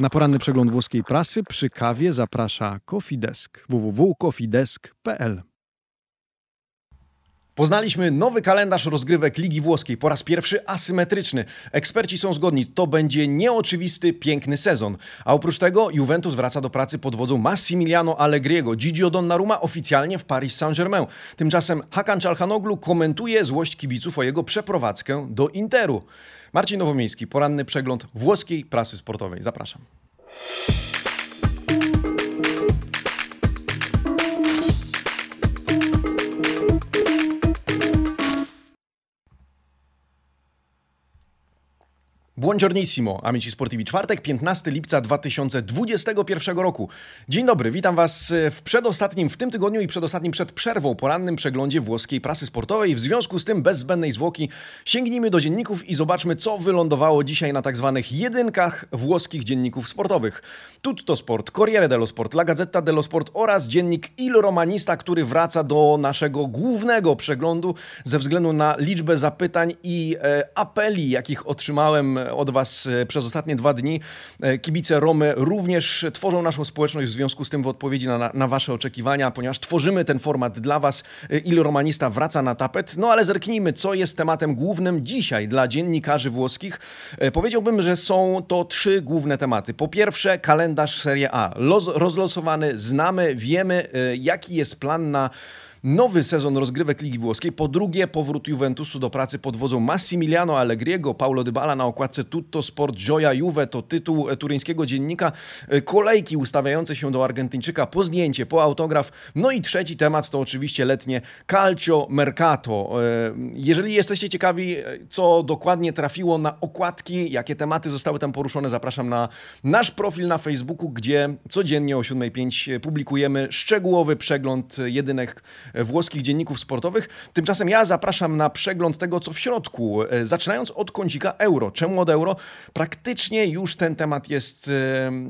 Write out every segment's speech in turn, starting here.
Na poranny przegląd włoskiej prasy przy kawie zaprasza Cofidesk www.cofidesk.pl Poznaliśmy nowy kalendarz rozgrywek Ligi Włoskiej, po raz pierwszy asymetryczny. Eksperci są zgodni, to będzie nieoczywisty, piękny sezon. A oprócz tego Juventus wraca do pracy pod wodzą Massimiliano Allegriego. Gigio Donnarumma oficjalnie w Paris Saint-Germain. Tymczasem Hakan Çalhanoğlu komentuje złość kibiców o jego przeprowadzkę do Interu. Marcin Nowomiejski, poranny przegląd włoskiej prasy sportowej. Zapraszam. Buongiornissimo, amici sportivi. Czwartek, 15 lipca 2021 roku. Dzień dobry, witam Was w przedostatnim w tym tygodniu i przedostatnim przed przerwą porannym przeglądzie włoskiej prasy sportowej. W związku z tym, bez zbędnej zwłoki, sięgnijmy do dzienników i zobaczmy, co wylądowało dzisiaj na tak zwanych jedynkach włoskich dzienników sportowych. Tutto Sport, Corriere dello Sport, La Gazzetta dello Sport oraz dziennik Il Romanista, który wraca do naszego głównego przeglądu ze względu na liczbę zapytań i e, apeli, jakich otrzymałem od Was e, przez ostatnie dwa dni. E, kibice Romy również tworzą naszą społeczność w związku z tym w odpowiedzi na, na Wasze oczekiwania, ponieważ tworzymy ten format dla Was. E, Il Romanista wraca na tapet. No ale zerknijmy, co jest tematem głównym dzisiaj dla dziennikarzy włoskich. Powiedziałbym, że są to trzy główne tematy. Po pierwsze, kalendarz Serie A. rozlosowany, znamy, wiemy, jaki jest plan na nowy sezon rozgrywek Ligi Włoskiej. Po drugie, powrót Juventusu do pracy pod wodzą Massimiliano Allegriego, Paulo Dybala na okładce Tutto Sport Gioia Juve to tytuł turyńskiego dziennika. Kolejki ustawiające się do Argentyńczyka po zdjęcie, po autograf. No i trzeci temat to oczywiście letnie Calcio Mercato. E, jeżeli jesteście ciekawi, co dokładnie trafiło na okładki, jakie tematy zostały tam poruszone, zapraszam na nasz profil na Facebooku, gdzie codziennie o 7.05 publikujemy szczegółowy przegląd jedynek włoskich dzienników sportowych. Tymczasem ja zapraszam na przegląd tego, co w środku. E, zaczynając od kącika euro. Czemu od euro? Praktycznie już ten temat jest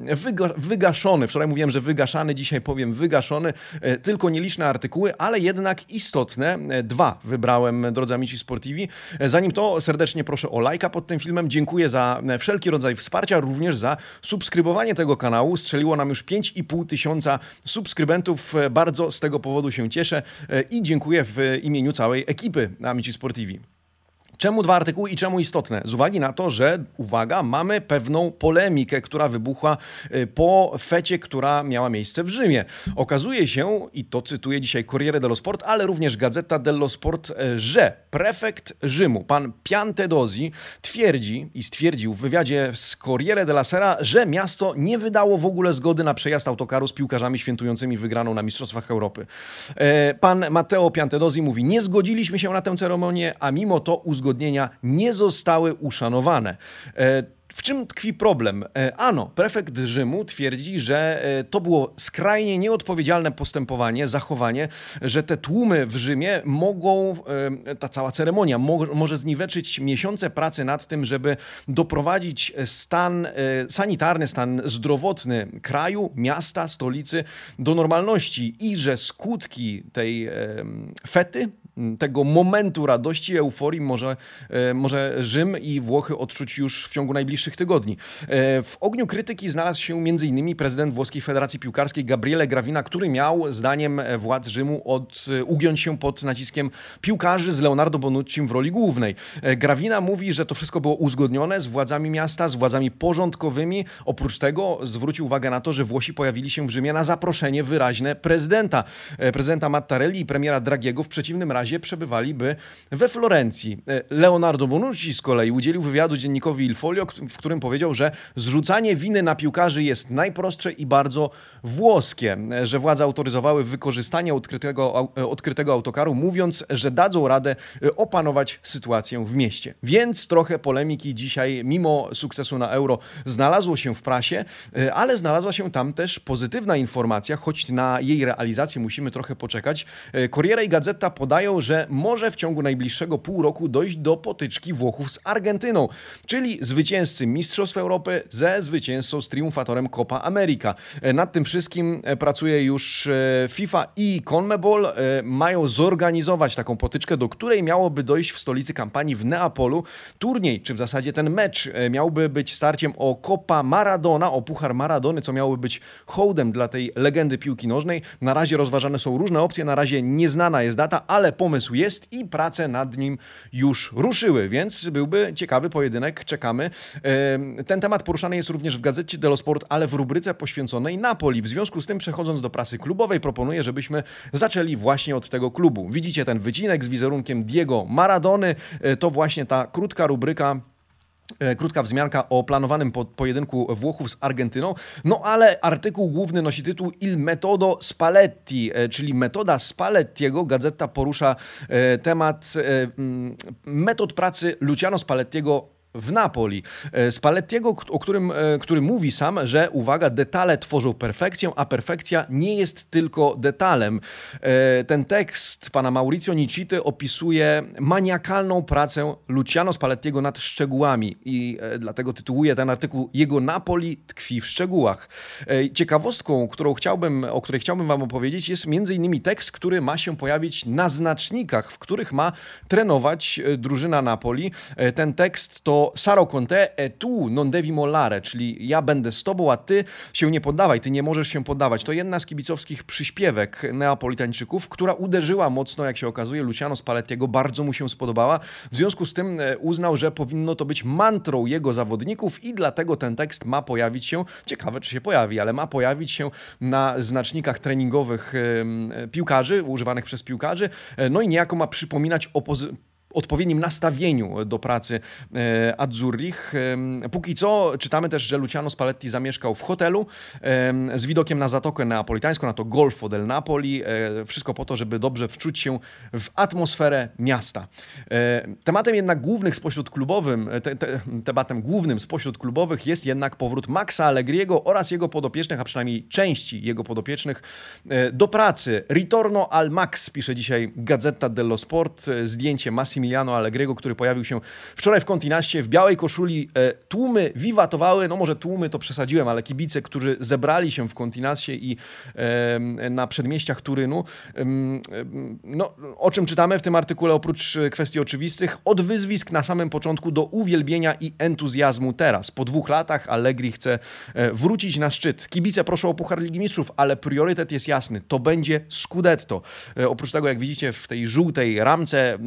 e, wygaszony. Wczoraj mówiłem, że wygaszany, dzisiaj powiem wygaszony. E, tylko nieliczne artykuły, ale jednak istotne. Dwa wybrałem, drodzy amici sportivi. Zanim to, serdecznie proszę o lajka pod tym filmem. Dziękuję za wszelki rodzaj wsparcia, również za subskrybowanie tego kanału. Strzeliło nam już 5,5 tysiąca subskrybentów. Bardzo z tego powodu się cieszę. E, i dziękuję w imieniu całej ekipy Amici Sportivi. Czemu dwa artykuły i czemu istotne? Z uwagi na to, że, uwaga, mamy pewną polemikę, która wybuchła y, po fecie, która miała miejsce w Rzymie. Okazuje się, i to cytuję dzisiaj Corriere dello Sport, ale również Gazeta dello Sport, y, że prefekt Rzymu, pan Piantedosi, twierdzi i stwierdził w wywiadzie z Corriere della Sera, że miasto nie wydało w ogóle zgody na przejazd autokaru z piłkarzami świętującymi wygraną na Mistrzostwach Europy. Y, pan Matteo Piantedosi mówi, nie zgodziliśmy się na tę ceremonię, a mimo to uzgodniliśmy uzgodnienia nie zostały uszanowane. E, w czym tkwi problem? E, ano, prefekt Rzymu twierdzi, że e, to było skrajnie nieodpowiedzialne postępowanie, zachowanie, że te tłumy w Rzymie mogą, ta cała ceremonia może zniweczyć miesiące pracy nad tym, żeby doprowadzić stan sanitarny, stan zdrowotny kraju, miasta, stolicy do normalności i że skutki tej fety tego momentu radości, euforii może, e, może Rzym i Włochy odczuć już w ciągu najbliższych tygodni. E, w ogniu krytyki znalazł się m.in. prezydent Włoskiej Federacji Piłkarskiej Gabriele Gravina, który miał zdaniem władz Rzymu od, e, ugiąć się pod naciskiem piłkarzy z Leonardo Bonucci w roli głównej. Gravina mówi, że to wszystko było uzgodnione z władzami miasta, z władzami porządkowymi. Oprócz tego zwrócił uwagę na to, że Włosi pojawili się w Rzymie na zaproszenie wyraźne prezydenta. Prezydenta Mattarelli i premiera Dragiego w przeciwnym razie razie przebywaliby we Florencji. E, Leonardo Bonucci z kolei udzielił wywiadu dziennikowi Il Folio, w którym powiedział, że zrzucanie winy na piłkarzy jest najprostsze i bardzo włoskie, e, że władze autoryzowały wykorzystanie odkrytego, e, odkrytego autokaru, mówiąc, że dadzą radę opanować sytuację w mieście. Więc trochę polemiki dzisiaj, mimo sukcesu na euro, znalazło się w prasie, ale znalazła się tam też pozytywna informacja, choć na jej realizację musimy trochę poczekać. Corriere i Gazeta podają, ostrzegają, że może w ciągu najbliższego pół roku dojść do potyczki Włochów z Argentyną, czyli zwycięzcy Mistrzostw Europy ze zwycięzcą z triumfatorem Copa America. E, nad tym wszystkim e, pracuje już e, FIFA i CONMEBOL. Mają zorganizować taką potyczkę, do której miałoby dojść w stolicy kampanii w Neapolu. Turniej, czy w zasadzie ten mecz miałby być starciem o Copa Maradona, o Puchar Maradony, co miałoby być hołdem dla tej legendy piłki nożnej. Na razie rozważane są różne opcje, na razie nieznana jest data, ale pomysł jest i prace nad nim już ruszyły, więc byłby ciekawy pojedynek, czekamy. Ten temat poruszany jest również w gazecie dello Sport, ale w rubryce poświęconej Napoli. W związku z tym, przechodząc do prasy klubowej, proponuję, żebyśmy zaczęli właśnie od tego klubu. Widzicie ten wycinek z wizerunkiem Diego Maradony. E, to właśnie ta krótka rubryka krótka wzmianka o planowanym pojedynku Włochów z Argentyną. No ale artykuł główny nosi tytuł Il metodo Spalletti, e, czyli metoda Spallettiego. Gazeta porusza e, temat metod pracy Luciano Spallettiego w Napoli. E, Spallettiego, o którym, e, który mówi sam, że uwaga, detale tworzą perfekcję, a perfekcja nie jest tylko detalem. E, ten tekst pana Maurizio Nicity opisuje maniakalną pracę Luciano Spallettiego nad szczegółami i dlatego tytułuje ten artykuł Jego Napoli tkwi w szczegółach. Ciekawostką, którą chciałbym, o której chciałbym wam opowiedzieć jest między innymi tekst, który ma się pojawić na znacznikach, w których ma trenować drużyna Napoli. Ten tekst to Saro Conte e tu non devi mollare, czyli ja będę z tobą, a ty się nie poddawaj, ty nie możesz się poddawać. To jedna z kibicowskich przyśpiewek neapolitańczyków, która uderzyła mocno, jak się okazuje, Luciano Spallettiego, bardzo mu się spodobała. W związku z tym e, uznał, że powinno to być mantrą jego zawodników i dlatego ten tekst ma pojawić się, ciekawe czy się pojawi, ale ma pojawić się na znacznikach treningowych piłkarzy, używanych przez piłkarzy, e, no i niejako ma przypominać opozy odpowiednim nastawieniu do pracy e, Azzurrich. Póki co czytamy też, że Luciano Spalletti zamieszkał w hotelu z widokiem na Zatokę Neapolitańską, na to Golfo del Napoli. E, wszystko po to, żeby dobrze wczuć się w atmosferę miasta. E, tematem jednak głównych spośród klubowym, te, te, tematem głównym spośród klubowych jest jednak powrót Maxa Allegriego oraz jego podopiecznych, a przynajmniej części jego podopiecznych do pracy. Ritorno al Max, pisze dzisiaj Gazeta dello Sport, zdjęcie Massimo Massimiliano Allegriego, który pojawił się wczoraj w Kontinaście w białej koszuli. E, tłumy wiwatowały, no może tłumy to przesadziłem, ale kibice, którzy zebrali się w Kontinasie i na przedmieściach Turynu. No, o czym czytamy w tym artykule, oprócz kwestii oczywistych, od wyzwisk na samym początku do uwielbienia i entuzjazmu teraz. Po dwóch latach Allegri chce e, wrócić na szczyt. Kibice proszą o Puchar Ligi Mistrzów, ale priorytet jest jasny. To będzie Scudetto. E, oprócz tego, jak widzicie w tej żółtej ramce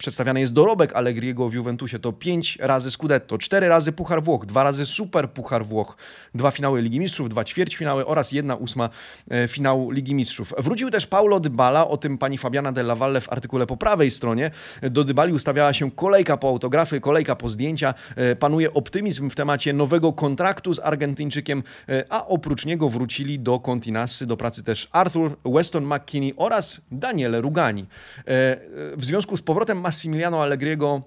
przedstawiany jest dorobek Allegriego w Juventusie. To pięć razy Scudetto, cztery razy Puchar Włoch, dwa razy Super Puchar Włoch, dwa finały Ligi Mistrzów, dwa ćwierćfinały oraz jedna ósma e, finału Ligi Mistrzów. Wrócił też Paulo Dybala, o tym pani Fabiana Della Valle w artykule po prawej stronie. Do Dybali ustawiała się kolejka po autografy, kolejka po zdjęcia. E, panuje optymizm w temacie nowego kontraktu z Argentyńczykiem, e, a oprócz niego wrócili do Continasy, do pracy też Arthur Weston McKinney oraz Daniele Rugani. W związku z powrotem Massimiliano Allegriego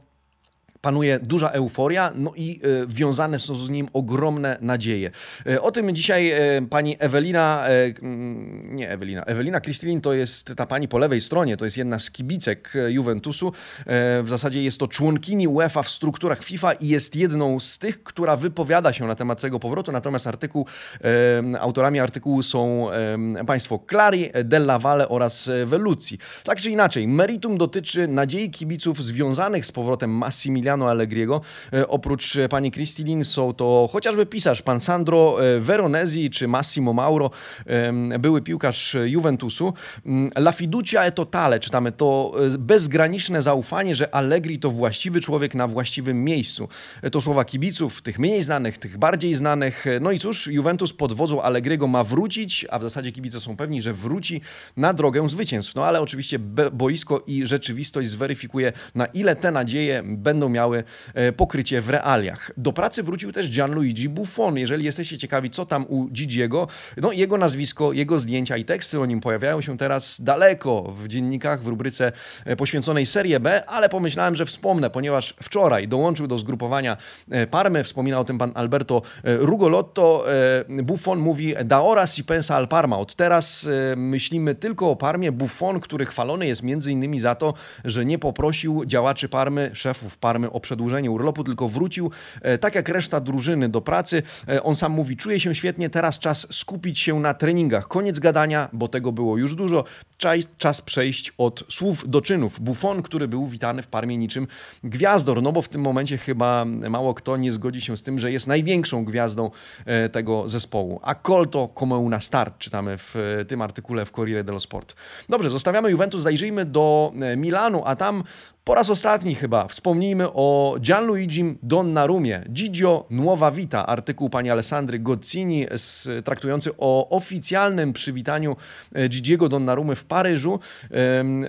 panuje duża euforia, no i e, wiązane są z nim ogromne nadzieje. E, o tym dzisiaj e, pani Ewelina, mm, nie Ewelina, Ewelina Kristilin to jest ta pani po lewej stronie, to jest jedna z kibicek Juventusu. W zasadzie jest to członkini UEFA w strukturach FIFA i jest jedną z tych, która wypowiada się na temat tego powrotu, natomiast artykuł, autorami artykułu są państwo Clari, Della Valle oraz Vellucci. Tak czy inaczej, meritum dotyczy nadziei kibiców związanych z powrotem Massimiliano Massimiliano Allegriego. E, oprócz e, pani Kristilin są to chociażby pisarz pan Sandro e, Veronesi czy Massimo Mauro, były piłkarz Juventusu. Mm, La fiducia e totale, czytamy to bezgraniczne zaufanie, że Allegri to właściwy człowiek na właściwym miejscu. To słowa kibiców, tych mniej znanych, tych bardziej znanych. No i cóż, Juventus pod wodzą Allegriego ma wrócić, a w zasadzie kibice są pewni, że wróci na drogę zwycięstw. No ale oczywiście boisko i rzeczywistość zweryfikuje, na ile te nadzieje będą miały miały pokrycie w realiach. Do pracy wrócił też Gianluigi Buffon. Jeżeli jesteście ciekawi, co tam u Gigiego, no jego nazwisko, jego zdjęcia i teksty o nim pojawiają się teraz daleko w dziennikach w rubryce poświęconej Serie B, ale pomyślałem, że wspomnę, ponieważ wczoraj dołączył do zgrupowania Parmy, wspominał o tym pan Alberto Rugolotto. Buffon mówi da ora si pensa al Parma. Od teraz myślimy tylko o Parmie. Buffon, który chwalony jest między innymi za to, że nie poprosił działaczy Parmy, szefów Parmy o przedłużenie urlopu, tylko wrócił e, tak jak reszta drużyny do pracy. E, on sam mówi, czuje się świetnie, teraz czas skupić się na treningach. Koniec gadania, bo tego było już dużo. Czas przejść od słów do czynów. Buffon, który był witany w Parmie niczym gwiazdor, no bo w tym momencie chyba mało kto nie zgodzi się z tym, że jest największą gwiazdą e, tego zespołu. A colto come una star, czytamy w tym artykule w Corriere dello Sport. Dobrze, zostawiamy Juventus, zajrzyjmy do Milanu, a tam po raz ostatni chyba wspomnijmy o Gianluigi Donnarumie, Gigio Nuova Vita, artykuł pani Alessandry Gozzini traktujący o oficjalnym przywitaniu e, Gigiego Donnarumy w Paryżu.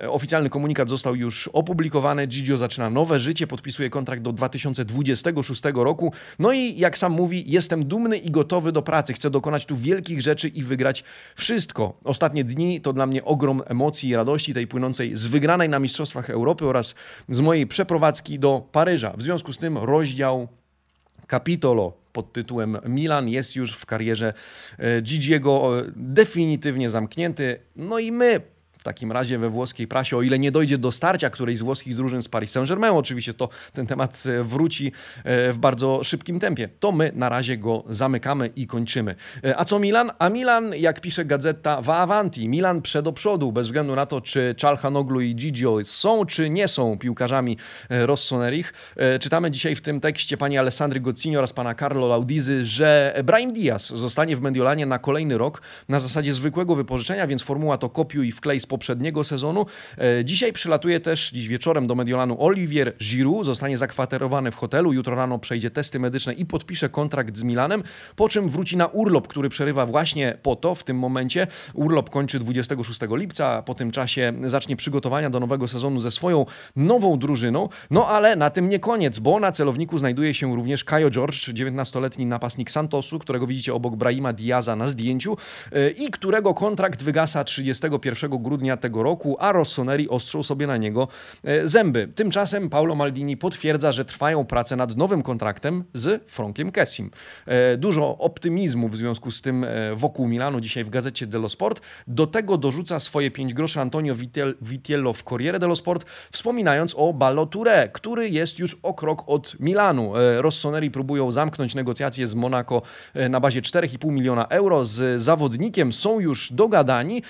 Oficjalny komunikat został już opublikowany. Gigio zaczyna nowe życie, podpisuje kontrakt do 2026 roku. No i jak sam mówi, jestem dumny i gotowy do pracy. Chcę dokonać tu wielkich rzeczy i wygrać wszystko. Ostatnie dni to dla mnie ogrom emocji i radości tej płynącej z wygranej na Mistrzostwach Europy oraz z mojej przeprowadzki do Paryża. W związku z tym rozdział Capitolo pod tytułem Milan jest już w karierze e, Gigiego e, definitywnie zamknięty. No i my takim razie we włoskiej prasie, o ile nie dojdzie do starcia którejś z włoskich drużyn z Paris Saint-Germain, oczywiście to ten temat e, wróci e, w bardzo szybkim tempie. To my na razie go zamykamy i kończymy. E, a co Milan? A Milan, jak pisze gazeta, va avanti. Milan przed przodu, bez względu na to, czy Czalhanoglu i Gigio są, czy nie są piłkarzami Rossonerich. Czytamy dzisiaj w tym tekście pani Alessandry Gozzini oraz pana Carlo Laudizy, że Brahim Diaz zostanie w Mediolanie na kolejny rok na zasadzie zwykłego wypożyczenia, więc formuła to kopiuj i wklej z poprzedniego sezonu. E, dzisiaj przylatuje też dziś wieczorem do Mediolanu Olivier Giroud, zostanie zakwaterowany w hotelu, jutro rano przejdzie testy medyczne i podpisze kontrakt z Milanem, po czym wróci na urlop, który przerywa właśnie po to w tym momencie. Urlop kończy 26 lipca, po tym czasie zacznie przygotowania do nowego sezonu ze swoją nową drużyną. No ale na tym nie koniec, bo na celowniku znajduje się również Kajo George, 19-letni napastnik Santosu, którego widzicie obok Brahima Diaza na zdjęciu e, i którego kontrakt wygasa 31 grudnia grudnia tego roku, a Rossoneri ostrzą sobie na niego e, zęby. Tymczasem Paulo Maldini potwierdza, że trwają prace nad nowym kontraktem z Frankiem Kessim. E, dużo optymizmu w związku z tym e, wokół Milanu dzisiaj w gazecie dello Sport. Do tego dorzuca swoje 5 groszy Antonio Vitiello w Corriere dello Sport, wspominając o Balloture, który jest już o krok od Milanu. Rossoneri próbują zamknąć negocjacje z Monaco na bazie 4,5 miliona euro. Z zawodnikiem są już dogadani.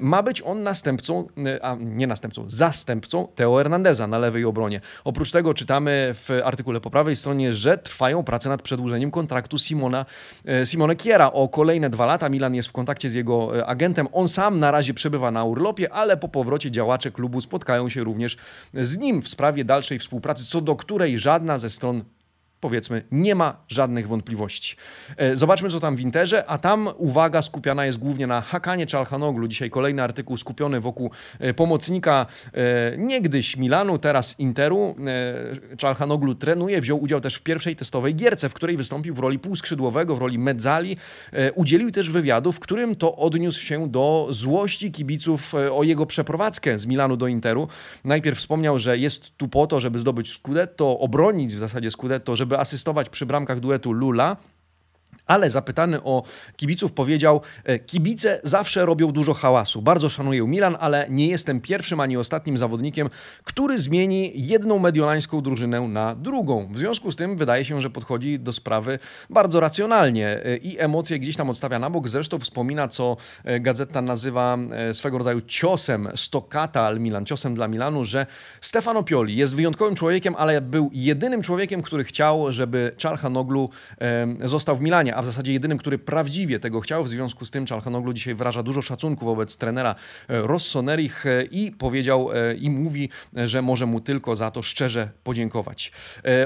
Ma być on on następcą, e, a nie następcą, zastępcą Teo Hernandeza na lewej obronie. Oprócz tego czytamy w artykule po prawej stronie, że trwają prace nad przedłużeniem kontraktu Simona, e, Simone Kiera o kolejne dwa lata. Milan jest w kontakcie z jego e, agentem. On sam na razie przebywa na urlopie, ale po powrocie działacze klubu spotkają się również z nim w sprawie dalszej współpracy, co do której żadna ze stron powiedzmy, nie ma żadnych wątpliwości. E, zobaczmy, co tam w Interze, a tam uwaga skupiona jest głównie na Hakanie Czalhanoglu. Dzisiaj kolejny artykuł skupiony wokół e, pomocnika e, niegdyś Milanu, teraz Interu. Czalhanoglu trenuje, wziął udział też w pierwszej testowej gierce, w której wystąpił w roli półskrzydłowego, w roli mezzali. Udzielił też wywiadu, w którym to odniósł się do złości kibiców o jego przeprowadzkę z Milanu do Interu. Najpierw wspomniał, że jest tu po to, żeby zdobyć Scudetto, obronić w zasadzie Scudetto, żeby żeby asystować przy bramkach duetu Lula. Ale zapytany o kibiców powiedział: e, Kibice zawsze robią dużo hałasu. Bardzo szanuję Milan, ale nie jestem pierwszym ani ostatnim zawodnikiem, który zmieni jedną mediolańską drużynę na drugą. W związku z tym wydaje się, że podchodzi do sprawy bardzo racjonalnie e, i emocje gdzieś tam odstawia na bok. Zresztą wspomina, co e, gazeta nazywa swego rodzaju ciosem Stokata al Milan, ciosem dla Milanu, że Stefano Pioli jest wyjątkowym człowiekiem, ale był jedynym człowiekiem, który chciał, żeby Czalhanoglu został w Milanie spotkania, a w zasadzie jedynym, który prawdziwie tego chciał. W związku z tym Czalhanoglu dzisiaj wyraża dużo szacunku wobec trenera Rossonerich i powiedział i mówi, że może mu tylko za to szczerze podziękować.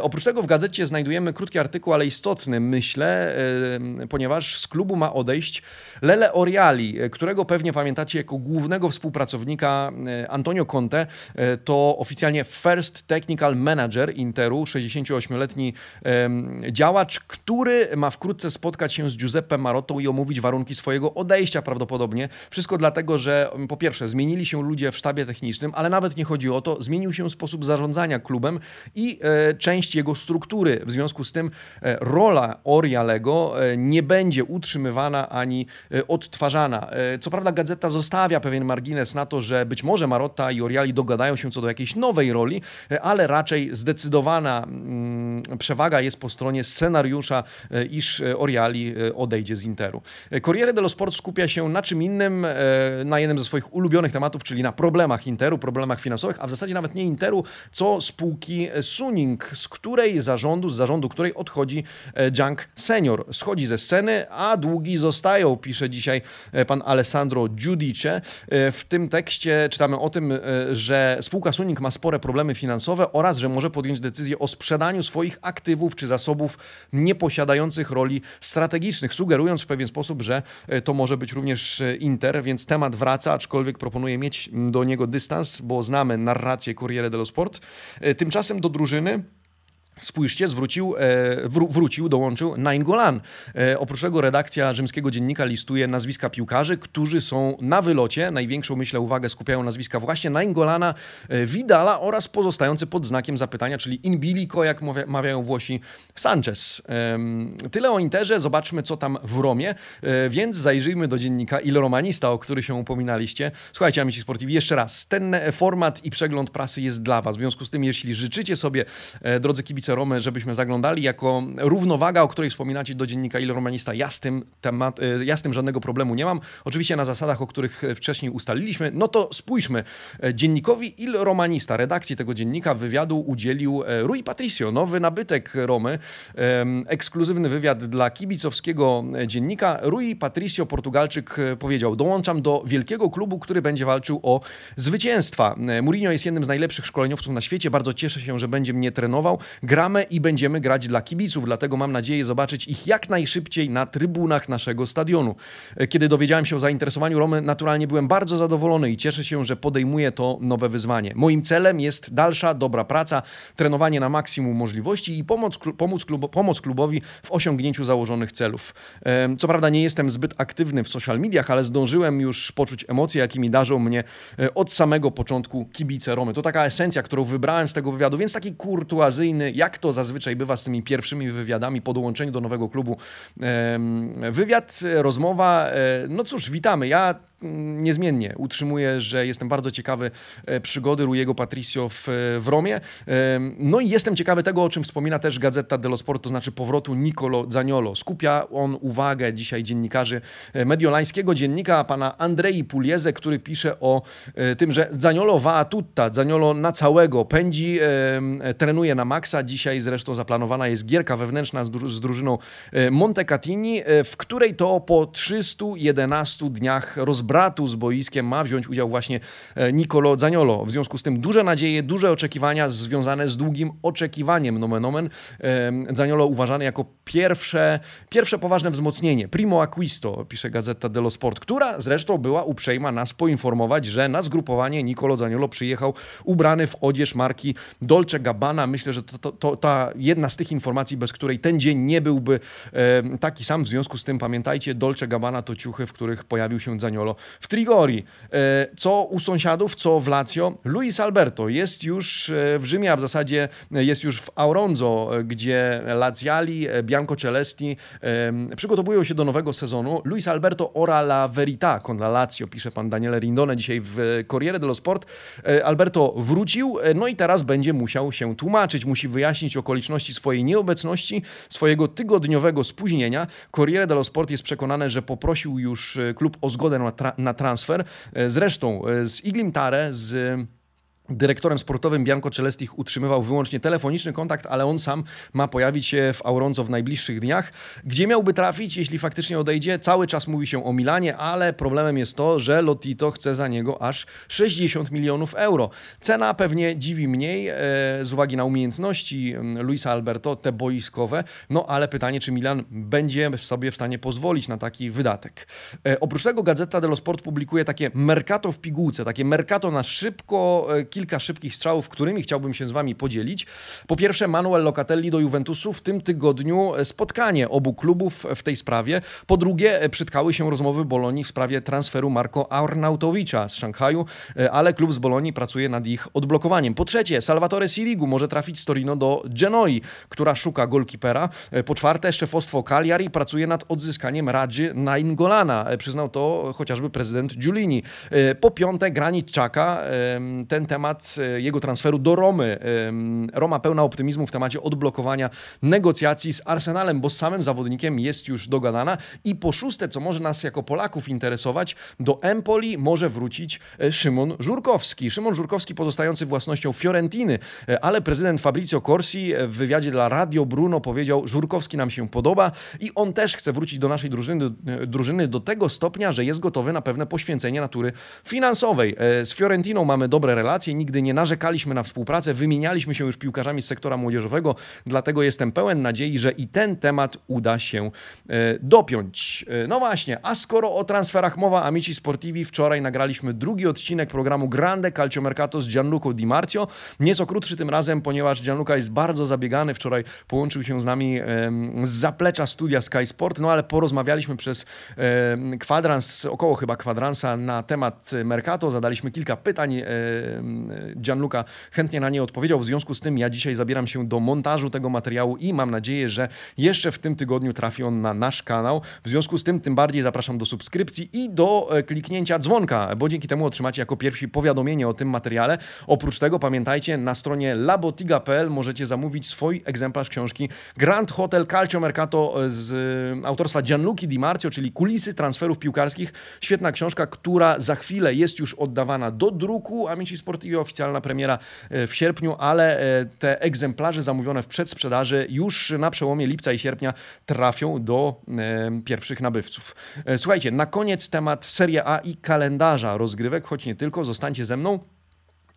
Oprócz tego w gazecie znajdujemy krótki artykuł, ale istotny, myślę, ponieważ z klubu ma odejść Lele Oriali, którego pewnie pamiętacie jako głównego współpracownika Antonio Conte. To oficjalnie First Technical Manager Interu, 68-letni działacz, który ma wkrótce spotkać się z Giuseppe Marottą i omówić warunki swojego odejścia prawdopodobnie. Wszystko dlatego, że po pierwsze zmienili się ludzie w sztabie technicznym, ale nawet nie chodzi o to, zmienił się sposób zarządzania klubem i e, część jego struktury. W związku z tym e, rola Orialego e, nie będzie utrzymywana ani odtwarzana. Co prawda gazeta zostawia pewien margines na to, że być może Marotta i Oriali dogadają się co do jakiejś nowej roli, ale raczej zdecydowana mm, przewaga jest po stronie scenariusza, iż Oriali odejdzie z Interu. Corriere dello Sport skupia się na czym innym, na jednym ze swoich ulubionych tematów, czyli na problemach Interu, problemach finansowych, a w zasadzie nawet nie Interu, co spółki Suning, z której zarządu, z zarządu której odchodzi Junk Senior. Schodzi ze sceny, a długi zostają, pisze dzisiaj pan Alessandro Giudice. W tym tekście czytamy o tym, że spółka Suning ma spore problemy finansowe oraz, że może podjąć decyzję o sprzedaniu swoich aktywów czy zasobów nieposiadających roli strategicznych, sugerując w pewien sposób, że to może być również Inter, więc temat wraca, aczkolwiek proponuję mieć do niego dystans, bo znamy narrację Corriere dello Sport. Tymczasem do drużyny Spójrzcie, zwrócił, e, wró wrócił, dołączył Nainggolan. E, oprócz tego redakcja rzymskiego dziennika listuje nazwiska piłkarzy, którzy są na wylocie. Największą, myślę, uwagę skupiają nazwiska właśnie Nainggolana, e, Vidala oraz pozostający pod znakiem zapytania, czyli Inbilico, jak mawiają Włosi, Sanchez. Tyle o Interze, zobaczmy co tam w Romie, więc zajrzyjmy do dziennika Il Romanista, o który się upominaliście. Słuchajcie, amici sportivi, jeszcze raz, ten format i przegląd prasy jest dla Was. W związku z tym, jeśli życzycie sobie, drodzy kibice, Romy, żebyśmy zaglądali jako równowaga, o której wspominacie do dziennika Il Romanista. Ja z, tym temat, e, ja z tym żadnego problemu nie mam. Oczywiście na zasadach, o których wcześniej ustaliliśmy. No to spójrzmy. E, dziennikowi Il Romanista, redakcji tego dziennika, wywiadu udzielił e, Rui Patricio, nowy nabytek Romy. Ekskluzywny wywiad dla kibicowskiego dziennika. Rui Patricio, Portugalczyk, powiedział: Dołączam do wielkiego klubu, który będzie walczył o zwycięstwa. Mourinho jest jednym z najlepszych szkoleniowców na świecie. Bardzo cieszę się, że będzie mnie trenował gramy i będziemy grać dla kibiców, dlatego mam nadzieję zobaczyć ich jak najszybciej na trybunach naszego stadionu. Kiedy dowiedziałem się o zainteresowaniu Romy, naturalnie byłem bardzo zadowolony i cieszę się, że podejmuje to nowe wyzwanie. Moim celem jest dalsza, dobra praca, trenowanie na maksimum możliwości i pomoc, klub, pomoc klubowi w osiągnięciu założonych celów. Co prawda nie jestem zbyt aktywny w social mediach, ale zdążyłem już poczuć emocje, jakimi darzą mnie e, od samego początku kibice Romy. To taka esencja, którą wybrałem z tego wywiadu, więc taki kurtuazyjny, jak to zazwyczaj bywa z tymi pierwszymi wywiadami po dołączeniu do nowego klubu. Wywiad, rozmowa, e, no cóż, witamy. Ja mm, niezmiennie utrzymuję, że jestem bardzo ciekawy e, przygody Rujego Patricio w, w Romie. No i jestem ciekawy tego, o czym wspomina też Gazeta dello Sport, to znaczy powrotu Nicolo Zaniolo. Skupia on uwagę dzisiaj dziennikarzy e, mediolańskiego dziennika, pana Andrei Pulieze, który pisze o tym, że Zaniolo va tutta, Zaniolo na całego, pędzi, trenuje na maksa, Dzisiaj zresztą zaplanowana jest gierka wewnętrzna z, drużyną e, Montecatini, e, w której to po 311 dniach rozbratu z boiskiem ma wziąć udział właśnie e, Nicolo Zaniolo. W związku z tym duże nadzieje, duże oczekiwania związane z długim oczekiwaniem nomen omen. Zaniolo uważany jako pierwsze, pierwsze poważne wzmocnienie. Primo acquisto, pisze Gazeta dello Sport, która zresztą była uprzejma nas poinformować, że na zgrupowanie Nicolo Zaniolo przyjechał ubrany w odzież marki Dolce Gabbana. Myślę, że to, to, to ta jedna z tych informacji, bez której ten dzień nie byłby e, taki sam. W związku z tym pamiętajcie, Dolce Gabbana to ciuchy, w których pojawił się Zaniolo w Trigori. E, co u sąsiadów, co w Lazio. Luis Alberto jest już e, w Rzymie, a w zasadzie jest już w Auronzo, gdzie Laziali, e, Bianco Celesti e, przygotowują się do nowego sezonu. Luis Alberto ora la verità con la Lazio, pisze pan Daniele Rindone dzisiaj w Corriere dello Sport. E, Alberto wrócił, no i teraz będzie musiał się tłumaczyć, musi wyjaśnić wyjaśnić okoliczności swojej nieobecności, swojego tygodniowego spóźnienia. Corriere dello Sport jest przekonane, że poprosił już e, klub o zgodę na, tra na transfer. E, zresztą e, z Iglimtare, z Dyrektorem sportowym Bianco Celestich utrzymywał wyłącznie telefoniczny kontakt, ale on sam ma pojawić się w Auronzo w najbliższych dniach. Gdzie miałby trafić, jeśli faktycznie odejdzie? Cały czas mówi się o Milanie, ale problemem jest to, że Lotito chce za niego aż 60 milionów euro. Cena pewnie dziwi mniej e, z uwagi na umiejętności Luisa Alberto, te boiskowe, no ale pytanie, czy Milan będzie sobie w stanie pozwolić na taki wydatek. E, oprócz tego Gazeta dello Sport publikuje takie mercato w pigułce, takie mercato na szybko, e, kilka szybkich strzałów, którymi chciałbym się z Wami podzielić. Po pierwsze, Manuel Locatelli do Juventusu w tym tygodniu spotkanie obu klubów w tej sprawie. Po drugie, przytkały się rozmowy Bolonii w sprawie transferu Marco Arnautowicza z Szanghaju, ale klub z Bolonii pracuje nad ich odblokowaniem. Po trzecie, Salvatore Sirigu może trafić z Torino do Genoi, która szuka golkipera. Po czwarte, szefostwo Cagliari pracuje nad odzyskaniem Radży Naingolana. Przyznał to chociażby prezydent Giulini. Po piąte, Granit Czaka. Ten temat temat e, jego transferu do Romy. Roma pełna optymizmu w temacie odblokowania negocjacji z Arsenalem, bo z samym zawodnikiem jest już dogadana. I po szóste, co może nas jako Polaków interesować, do Empoli może wrócić e, Szymon Żurkowski. Szymon Żurkowski pozostający własnością Fiorentiny, e, ale prezydent Fabrizio Corsi w wywiadzie dla Radio Bruno powiedział, Żurkowski nam się podoba i on też chce wrócić do naszej drużyny, drużyny do tego stopnia, że jest gotowy na pewne poświęcenie natury finansowej. Z Fiorentiną mamy dobre relacje, nigdy nie narzekaliśmy na współpracę, wymienialiśmy się już piłkarzami z sektora młodzieżowego, dlatego jestem pełen nadziei, że i ten temat uda się e, dopiąć. E, no właśnie, a skoro o transferach mowa, Amici Sportivi, wczoraj nagraliśmy drugi odcinek programu Grande Calcio Mercato z Gianluco Di Marzio. Nieco krótszy tym razem, ponieważ Gianluca jest bardzo zabiegany. Wczoraj połączył się z nami z zaplecza studia Sky Sport, no ale porozmawialiśmy przez kwadrans, około chyba kwadransa na temat Mercato. Zadaliśmy kilka pytań Gianluca chętnie na nie odpowiedział. W związku z tym ja dzisiaj zabieram się do montażu tego materiału i mam nadzieję, że jeszcze w tym tygodniu trafi on na nasz kanał. W związku z tym tym bardziej zapraszam do subskrypcji i do e, kliknięcia dzwonka, bo dzięki temu otrzymacie jako pierwsi powiadomienie o tym materiale. Oprócz tego pamiętajcie, na stronie labotiga.pl możecie zamówić swój egzemplarz książki Grand Hotel Calcio Mercato z e, autorstwa Gianluca Di Marzio, czyli Kulisy transferów piłkarskich. Świetna książka, która za chwilę jest już oddawana do druku Amici Sportivi oficjalna premiera e, w sierpniu, ale e, te egzemplarze zamówione w przedsprzedaży już na przełomie lipca i sierpnia trafią do e, pierwszych nabywców. Słuchajcie, na koniec temat Serie A i kalendarza rozgrywek, choć nie tylko, zostańcie ze mną.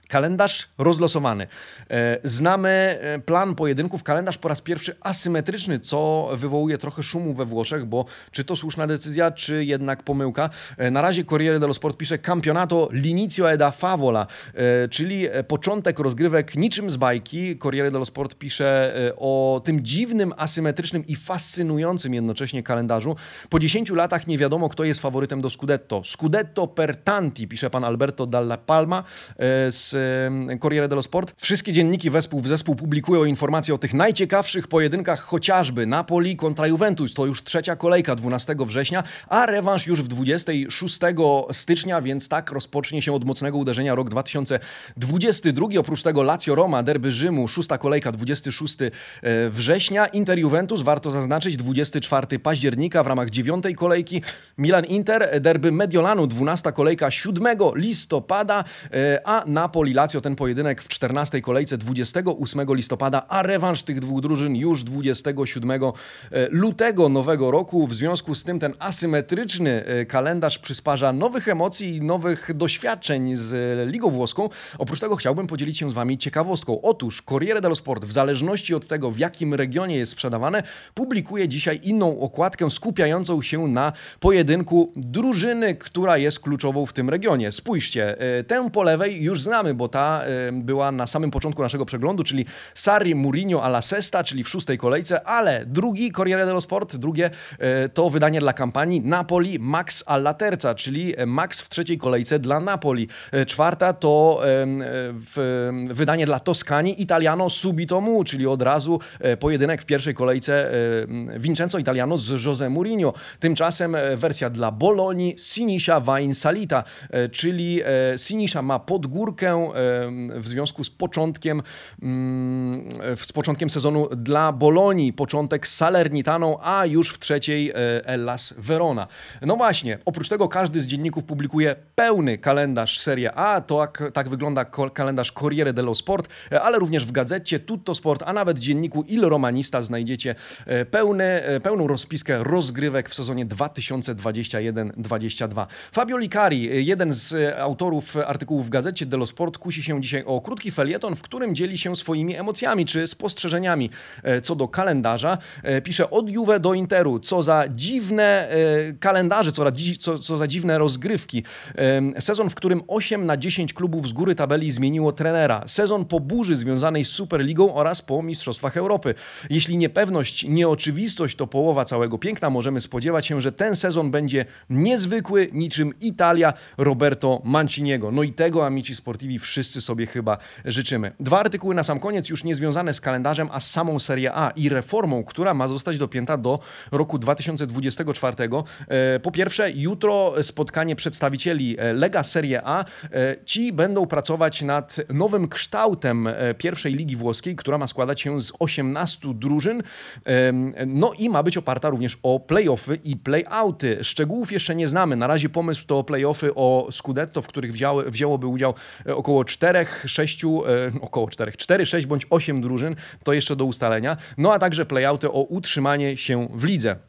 Kalendarz rozlosowany. E, znamy e, plan pojedynków, kalendarz po raz pierwszy asymetryczny, co wywołuje trochę szumu we Włoszech, bo czy to słuszna decyzja, czy jednak pomyłka. E, na razie Corriere dello Sport pisze Campionato l'inizio e da favola, czyli początek rozgrywek niczym z bajki. Corriere dello Sport pisze o tym dziwnym, asymetrycznym i fascynującym jednocześnie kalendarzu. Po 10 latach nie wiadomo, kto jest faworytem do Scudetto. Scudetto per tanti, pisze pan Alberto Dalla Palma z Corriere dello Sport. Wszystkie dzienniki wespół w zespół publikują informacje o tych najciekawszych pojedynkach, chociażby Napoli kontra Juventus. To już trzecia kolejka 12 września, a rewanż już w 26 stycznia, więc tak rozpocznie się od mocnego uderzenia rok 2022. Oprócz tego Lazio Roma, derby Rzymu, szósta kolejka 26 e, września. Inter Juventus, warto zaznaczyć, 24 października w ramach dziewiątej kolejki. Milan Inter, derby Mediolanu, 12 kolejka 7 listopada, e, a Napoli Napoli Lazio ten pojedynek w 14 kolejce 28 listopada, a rewanż tych dwóch drużyn już 27 e, lutego nowego roku. W związku z tym ten asymetryczny e, kalendarz przysparza nowych emocji i nowych doświadczeń z e, Ligą Włoską. Oprócz tego chciałbym podzielić się z Wami ciekawostką. Otóż Corriere dello Sport, w zależności od tego, w jakim regionie jest sprzedawane, publikuje dzisiaj inną okładkę skupiającą się na pojedynku drużyny, która jest kluczową w tym regionie. Spójrzcie, tę po lewej już znamy, bo ta była na samym początku naszego przeglądu, czyli Sarri Mourinho alla Sesta, czyli w szóstej kolejce, ale drugi Corriere dello Sport, drugie e, to wydanie dla kampanii Napoli Max alla Terza, czyli Max w trzeciej kolejce dla Napoli. E, czwarta to wydanie dla Toskanii Italiano Subito Mu, czyli od razu e, pojedynek w pierwszej kolejce Vincenzo Italiano z José Mourinho. Tymczasem wersja dla Bolonii Sinisha Vain Salita, czyli Sinisha ma podgórkę w związku z początkiem, mm, z początkiem sezonu dla Bolonii, początek z Salernitaną, a już w trzeciej Ellas Verona. No właśnie, oprócz tego każdy z dzienników publikuje pełny kalendarz Serie A, to tak, wygląda kalendarz Corriere dello Sport, ale również w gazecie Tutto Sport, a nawet dzienniku Il Romanista znajdziecie pełny, pełną rozpiskę rozgrywek w sezonie 2021-2022. Fabio Licari, jeden z autorów artykułów w gazecie dello Sport, kusi się dzisiaj o krótki felieton, w którym dzieli się swoimi emocjami czy spostrzeżeniami co do kalendarza. Pisze od Juve do Interu, co za dziwne kalendarze, co co, co za dziwne rozgrywki. Sezon, w którym 8 na 10 klubów z góry tabeli zmieniło trenera. Sezon po burzy związanej z Superligą oraz po Mistrzostwach Europy. Jeśli niepewność, nieoczywistość to połowa całego piękna, możemy spodziewać się, że ten sezon będzie niezwykły, niczym Italia Roberto Manciniego. No i tego, amici sportivi, wszyscy sobie chyba życzymy. Dwa artykuły na sam koniec, już nie związane z kalendarzem, a z samą Serie A i reformą, która ma zostać dopięta do roku 2024. E, po pierwsze, jutro spotkanie przedstawicieli e, Lega Serie A. E, ci będą pracować nad nowym kształtem pierwszej ligi włoskiej, która ma składać się z 18 drużyn. No i ma być oparta również o playoffy i playouty. Szczegółów jeszcze nie znamy. Na razie pomysł to playoffy o Scudetto, w których wzięły, wzięłoby udział około 4, 6, około 4, 4, 6 bądź 8 drużyn. To jeszcze do ustalenia. No a także playouty o utrzymanie się w lidze.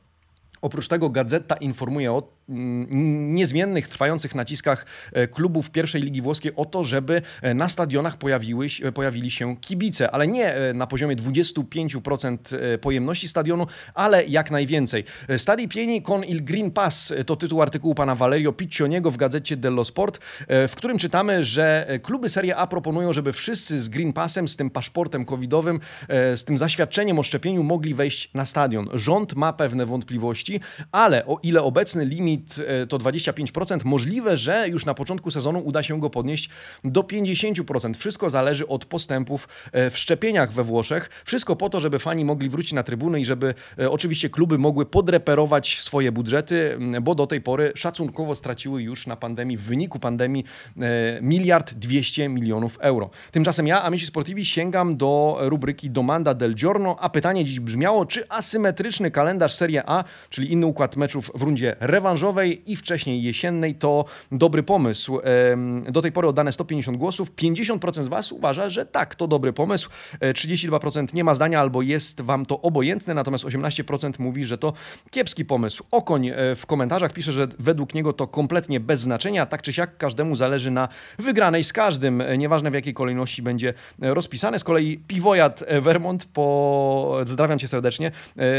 Oprócz tego gazeta informuje o mm, niezmiennych, trwających naciskach e, klubów pierwszej ligi włoskiej o to, żeby e, na stadionach pojawiły, pojawili się kibice, ale nie e, na poziomie 25% pojemności stadionu, ale jak najwięcej. Stadi pieni con il Green Pass to tytuł artykułu pana Valerio Piccioniego w gazecie dello Sport, w którym czytamy, że kluby Serie A proponują, żeby wszyscy z Green Passem, z tym paszportem covidowym, z tym zaświadczeniem o szczepieniu mogli wejść na stadion. Rząd ma pewne wątpliwości, ale o ile obecny limit e, to 25%, możliwe, że już na początku sezonu uda się go podnieść do 50%. Wszystko zależy od postępów e, w szczepieniach we Włoszech. Wszystko po to, żeby fani mogli wrócić na trybuny i żeby e, oczywiście kluby mogły podreperować swoje budżety, bo do tej pory szacunkowo straciły już na pandemii, w wyniku pandemii miliard 200 milionów euro. Tymczasem ja, Amici Sportivi, sięgam do rubryki Domanda del Giorno, a pytanie dziś brzmiało, czy asymetryczny kalendarz Serie A, czyli inny układ meczów w rundzie rewanżowej i wcześniej jesiennej, to dobry pomysł. Do tej pory oddane 150 głosów. 50% z Was uważa, że tak, to dobry pomysł. 32% e, nie ma zdania albo jest Wam to obojętne, natomiast 18% mówi, że to kiepski pomysł. Okoń e, w komentarzach pisze, że według niego to kompletnie bez znaczenia. Tak czy siak każdemu zależy na wygranej z każdym, e, nieważne w jakiej kolejności będzie rozpisane. Z kolei Piwojat Vermont, po... pozdrawiam Cię serdecznie,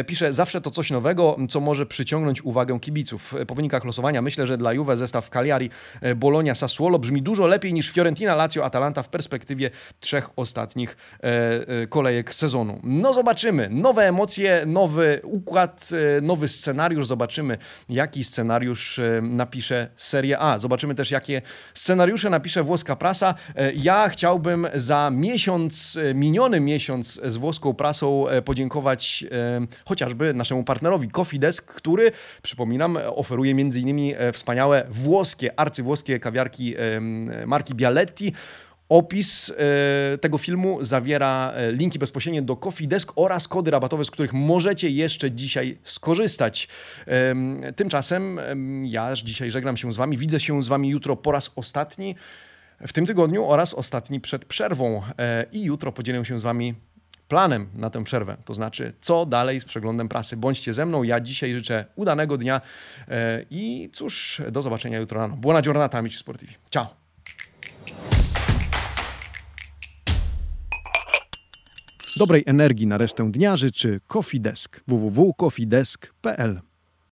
pisze zawsze to coś nowego, co może może przyciągnąć uwagę kibiców. Po wynikach losowania myślę, że dla Juve zestaw Cagliari, e, Bologna, Sassuolo brzmi dużo lepiej niż Fiorentina, Lazio, Atalanta w perspektywie trzech ostatnich e, e, kolejek sezonu. No zobaczymy. Nowe emocje, nowy układ, nowy scenariusz. Zobaczymy, jaki scenariusz napisze Serie A. Zobaczymy też, jakie scenariusze napisze włoska prasa. Ja chciałbym za miesiąc, miniony miesiąc z włoską prasą podziękować chociażby naszemu partnerowi Który, przypominam, oferuje m.in. E, wspaniałe włoskie, arcywłoskie kawiarki marki Bialetti. Opis e, tego filmu zawiera e, linki bezpośrednie do Coffee Desk oraz kody rabatowe, z których możecie jeszcze dzisiaj skorzystać. Tymczasem ja dzisiaj żegnam się z Wami. Widzę się z Wami jutro po raz ostatni w tym tygodniu oraz ostatni przed przerwą. I jutro podzielę się z Wami planem na tę przerwę. To znaczy, co dalej z przeglądem prasy. Bądźcie ze mną. Ja dzisiaj życzę udanego dnia e, i cóż, do zobaczenia jutro rano. Buona giornata, amici sportivi. Ciao. Dobrej energii na resztę dnia życzy Coffee Desk www.coffeedesk.pl